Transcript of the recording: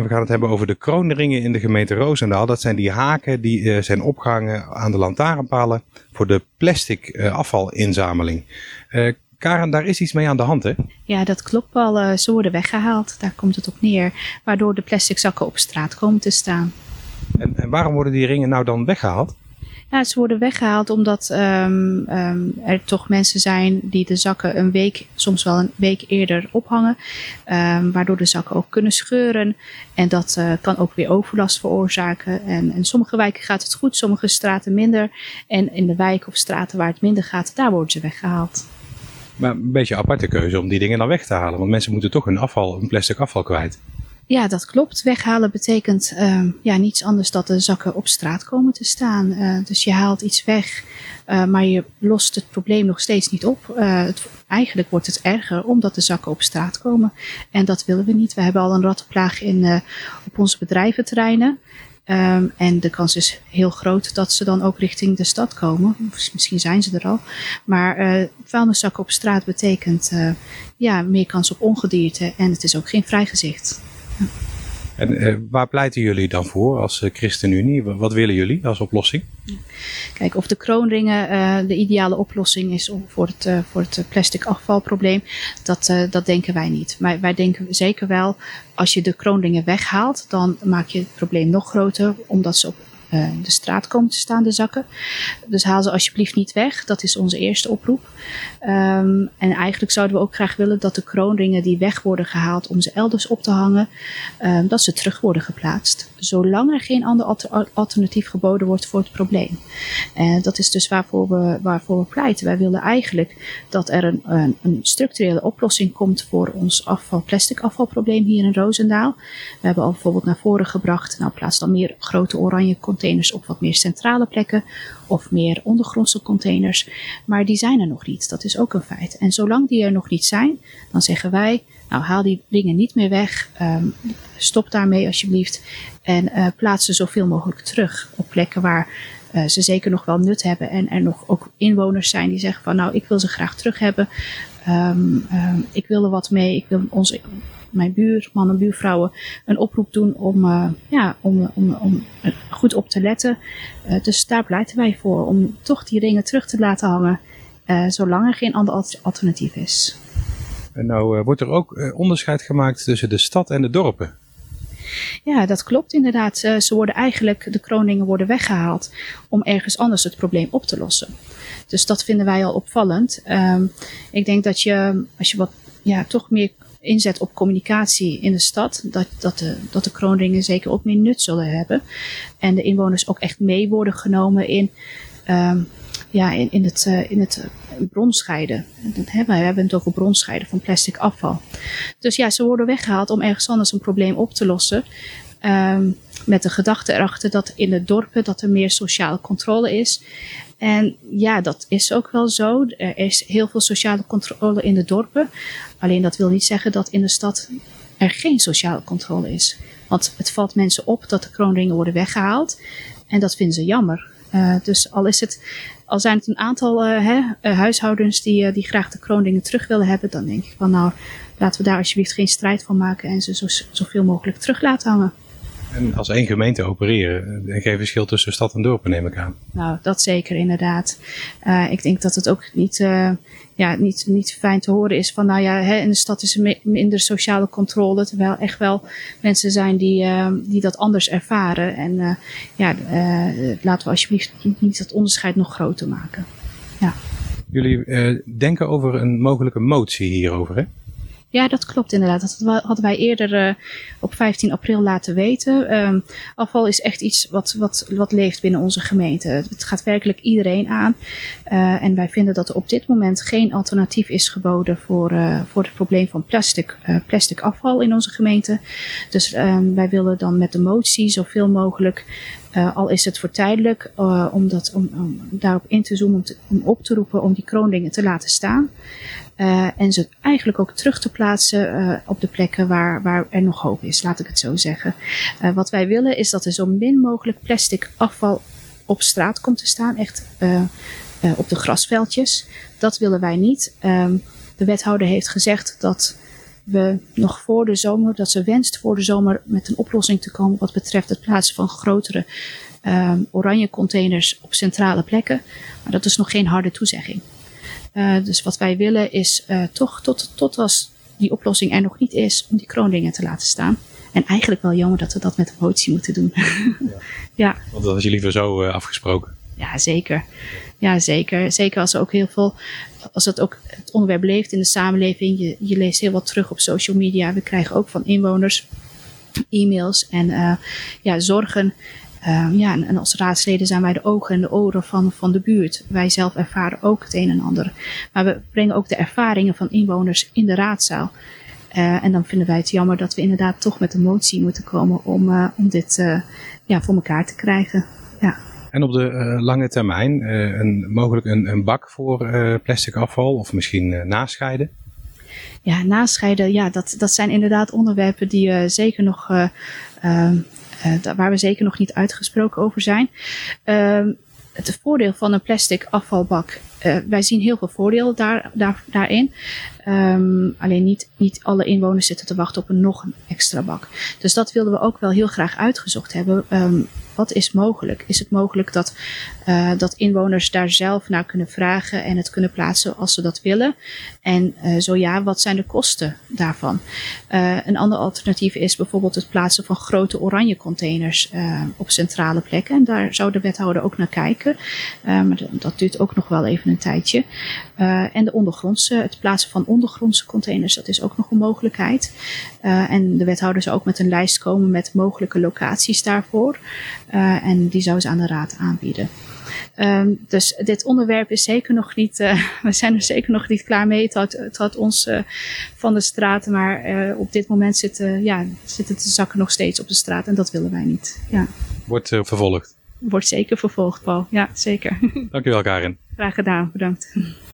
En we gaan het hebben over de kroonringen in de gemeente Roosendaal. Dat zijn die haken die eh, zijn opgehangen aan de lantaarnpalen voor de plastic eh, afvalinzameling. Uh, Karen, daar is iets mee aan de hand, hè? Ja, dat klopt wel. ze worden weggehaald, daar komt het op neer. Waardoor de plastic zakken op straat komen te staan. En, en waarom worden die ringen nou dan weggehaald? Ja, ze worden weggehaald omdat um, um, er toch mensen zijn die de zakken een week, soms wel een week eerder ophangen. Um, waardoor de zakken ook kunnen scheuren. En dat uh, kan ook weer overlast veroorzaken. En in sommige wijken gaat het goed, sommige straten minder. En in de wijken of straten waar het minder gaat, daar worden ze weggehaald. Maar een beetje een aparte keuze om die dingen dan weg te halen. Want mensen moeten toch hun afval, hun plastic afval kwijt. Ja, dat klopt. Weghalen betekent uh, ja, niets anders dan de zakken op straat komen te staan. Uh, dus je haalt iets weg, uh, maar je lost het probleem nog steeds niet op. Het, eigenlijk wordt het erger omdat de zakken op straat komen. En dat willen we niet. We hebben al een rattenplaag in, op onze bedrijventerreinen. Um, en de kans is heel groot dat ze dan ook richting de stad komen. Misschien zijn ze er al. Maar vuilniszakken op straat betekent ja, meer kans op ongedierte. En het is ook geen vrijgezicht. En eh, waar pleiten jullie dan voor als uh, ChristenUnie? Wat willen jullie als oplossing? Kijk, of de kroonringen uh, de ideale oplossing is voor het, voor het plastic afvalprobleem, dat, dat denken wij niet. Maar wij denken zeker wel, als je de kroonringen weghaalt, dan maak je het probleem nog groter, omdat ze op uh, de straat komen te staan, de zakken. Dus haal ze alsjeblieft niet weg. Dat is onze eerste oproep. Um, en eigenlijk zouden we ook graag willen dat de kroonringen die weg worden gehaald om ze elders op te hangen, um, dat ze terug worden geplaatst. Zolang er geen ander alternatief geboden wordt voor het probleem. En dat is dus waarvoor we, waarvoor we pleiten. Wij willen eigenlijk dat er een, een, een structurele oplossing komt voor ons afval, plastic afvalprobleem hier in Roosendaal. We hebben al bijvoorbeeld naar voren gebracht, nou plaats dan meer grote oranje containers op wat meer centrale plekken of meer ondergrondse containers. Maar die zijn er nog niet. Dat is ook een feit. En zolang die er nog niet zijn, dan zeggen wij, nou haal die dingen niet meer weg. Um, stop daarmee alsjeblieft. En uh, plaats ze zoveel mogelijk terug op plekken waar uh, ze zeker nog wel nut hebben. En er nog ook inwoners zijn die zeggen van nou ik wil ze graag terug hebben. Um, um, ik wil er wat mee. Ik wil onze mijn buurmannen, buurvrouwen een oproep doen om, uh, ja, om, om, om goed op te letten. Uh, dus daar pleiten wij voor om toch die ringen terug te laten hangen, uh, zolang er geen ander alternatief is. En nou wordt er ook onderscheid gemaakt tussen de stad en de dorpen. Ja, dat klopt inderdaad. Ze worden eigenlijk, de kroningen worden weggehaald om ergens anders het probleem op te lossen. Dus dat vinden wij al opvallend. Um, ik denk dat je, als je wat ja, toch meer inzet op communicatie in de stad, dat, dat, de, dat de kroonringen zeker ook meer nut zullen hebben. En de inwoners ook echt mee worden genomen in, um, ja, in, in het, uh, in het bronscheiden. Dat hebben, we hebben het over bronscheiden van plastic afval. Dus ja, ze worden weggehaald om ergens anders een probleem op te lossen. Um, met de gedachte erachter dat in de dorpen dat er meer sociale controle is. En ja, dat is ook wel zo. Er is heel veel sociale controle in de dorpen. Alleen dat wil niet zeggen dat in de stad er geen sociale controle is. Want het valt mensen op dat de kroonringen worden weggehaald. En dat vinden ze jammer. Uh, dus al, is het, al zijn het een aantal uh, hè, uh, huishoudens die, die graag de kroondingen terug willen hebben, dan denk ik van nou, laten we daar alsjeblieft geen strijd van maken en ze zo, zoveel mogelijk terug laten hangen. En als één gemeente opereren, er geen verschil tussen stad en dorpen neem ik aan. Nou, dat zeker inderdaad. Uh, ik denk dat het ook niet, uh, ja, niet, niet fijn te horen is van, nou ja, hè, in de stad is er minder sociale controle, terwijl echt wel mensen zijn die, uh, die dat anders ervaren. En ja, laten we alsjeblieft niet dat onderscheid nog groter maken. Ja. Jullie denken over een mogelijke motie hierover, hè? Ja, dat klopt inderdaad. Dat hadden wij eerder uh, op 15 april laten weten. Um, afval is echt iets wat, wat, wat leeft binnen onze gemeente. Het gaat werkelijk iedereen aan. Uh, en wij vinden dat er op dit moment geen alternatief is geboden voor, uh, voor het probleem van plastic, plastic afval in onze gemeente. Dus um, wij willen dan met de motie zoveel mogelijk Uh, al is het voor tijdelijk, uh, om, dat, om, daarop in te zoomen, om, op te roepen om die kroondingen te laten staan. Uh, en ze eigenlijk ook terug te plaatsen op de plekken waar, waar er nog hoop is, laat ik het zo zeggen. wat wij willen is dat er zo min mogelijk plastic afval op straat komt te staan, echt op de grasveldjes. Dat willen wij niet. Um, de wethouder heeft gezegd dat we nog voor de zomer, dat ze wenst voor de zomer met een oplossing te komen wat betreft het plaatsen van grotere um, oranje containers op centrale plekken. Maar dat is nog geen harde toezegging. Uh, dus wat wij willen is uh, toch tot, tot als die oplossing er nog niet is, om die kroondingen te laten staan. En eigenlijk wel jammer dat we dat met een motie moeten doen. ja. ja. Want dat is je liever zo uh, afgesproken. Ja, zeker. Ja, zeker. Zeker als er ook heel veel, als het ook het onderwerp leeft in de samenleving. Je, je leest heel wat terug op social media. We krijgen ook van inwoners e-mails en uh, ja, zorgen. Uh, ja, en, als raadsleden zijn wij de ogen en de oren van, van de buurt. Wij zelf ervaren ook het een en ander. Maar we brengen ook de ervaringen van inwoners in de raadzaal. Uh, en dan vinden wij het jammer dat we inderdaad toch met een motie moeten komen om, om dit ja, voor elkaar te krijgen. Ja. En op de uh, lange termijn uh, een, mogelijk een, een bak voor uh, plastic afval of misschien nascheiden? Ja, nascheiden, ja, dat, dat zijn inderdaad onderwerpen die zeker nog, waar we zeker nog niet uitgesproken over zijn. Ehm, het voordeel van een plastic afvalbak. Wij zien heel veel voordeel daar, daar, daarin. Um, alleen niet, niet alle inwoners zitten te wachten op een nog een extra bak. Dus dat wilden we ook wel heel graag uitgezocht hebben. Um, wat is mogelijk? Is het mogelijk dat, uh, dat inwoners daar zelf naar kunnen vragen en het kunnen plaatsen als ze dat willen? En uh, zo ja, wat zijn de kosten daarvan? Een ander alternatief is bijvoorbeeld het plaatsen van grote oranje containers op centrale plekken. En daar zou de wethouder ook naar kijken. maar dat duurt ook nog wel even een tijdje. en de ondergrondse, het plaatsen van ondergrondse containers, dat is ook nog een mogelijkheid. Uh, en de wethouder zou ook met een lijst komen met mogelijke locaties daarvoor. Uh, en die zou ze aan de raad aanbieden. Um, dus dit onderwerp is zeker nog niet, uh, we zijn er zeker nog niet klaar mee. Het had, het had ons van de straat, maar op dit moment zitten, ja, zitten de zakken nog steeds op de straat en dat willen wij niet. Ja. Wordt vervolgd? Wordt zeker vervolgd, Paul. Ja, zeker. Dankjewel, Karin. Graag gedaan, bedankt.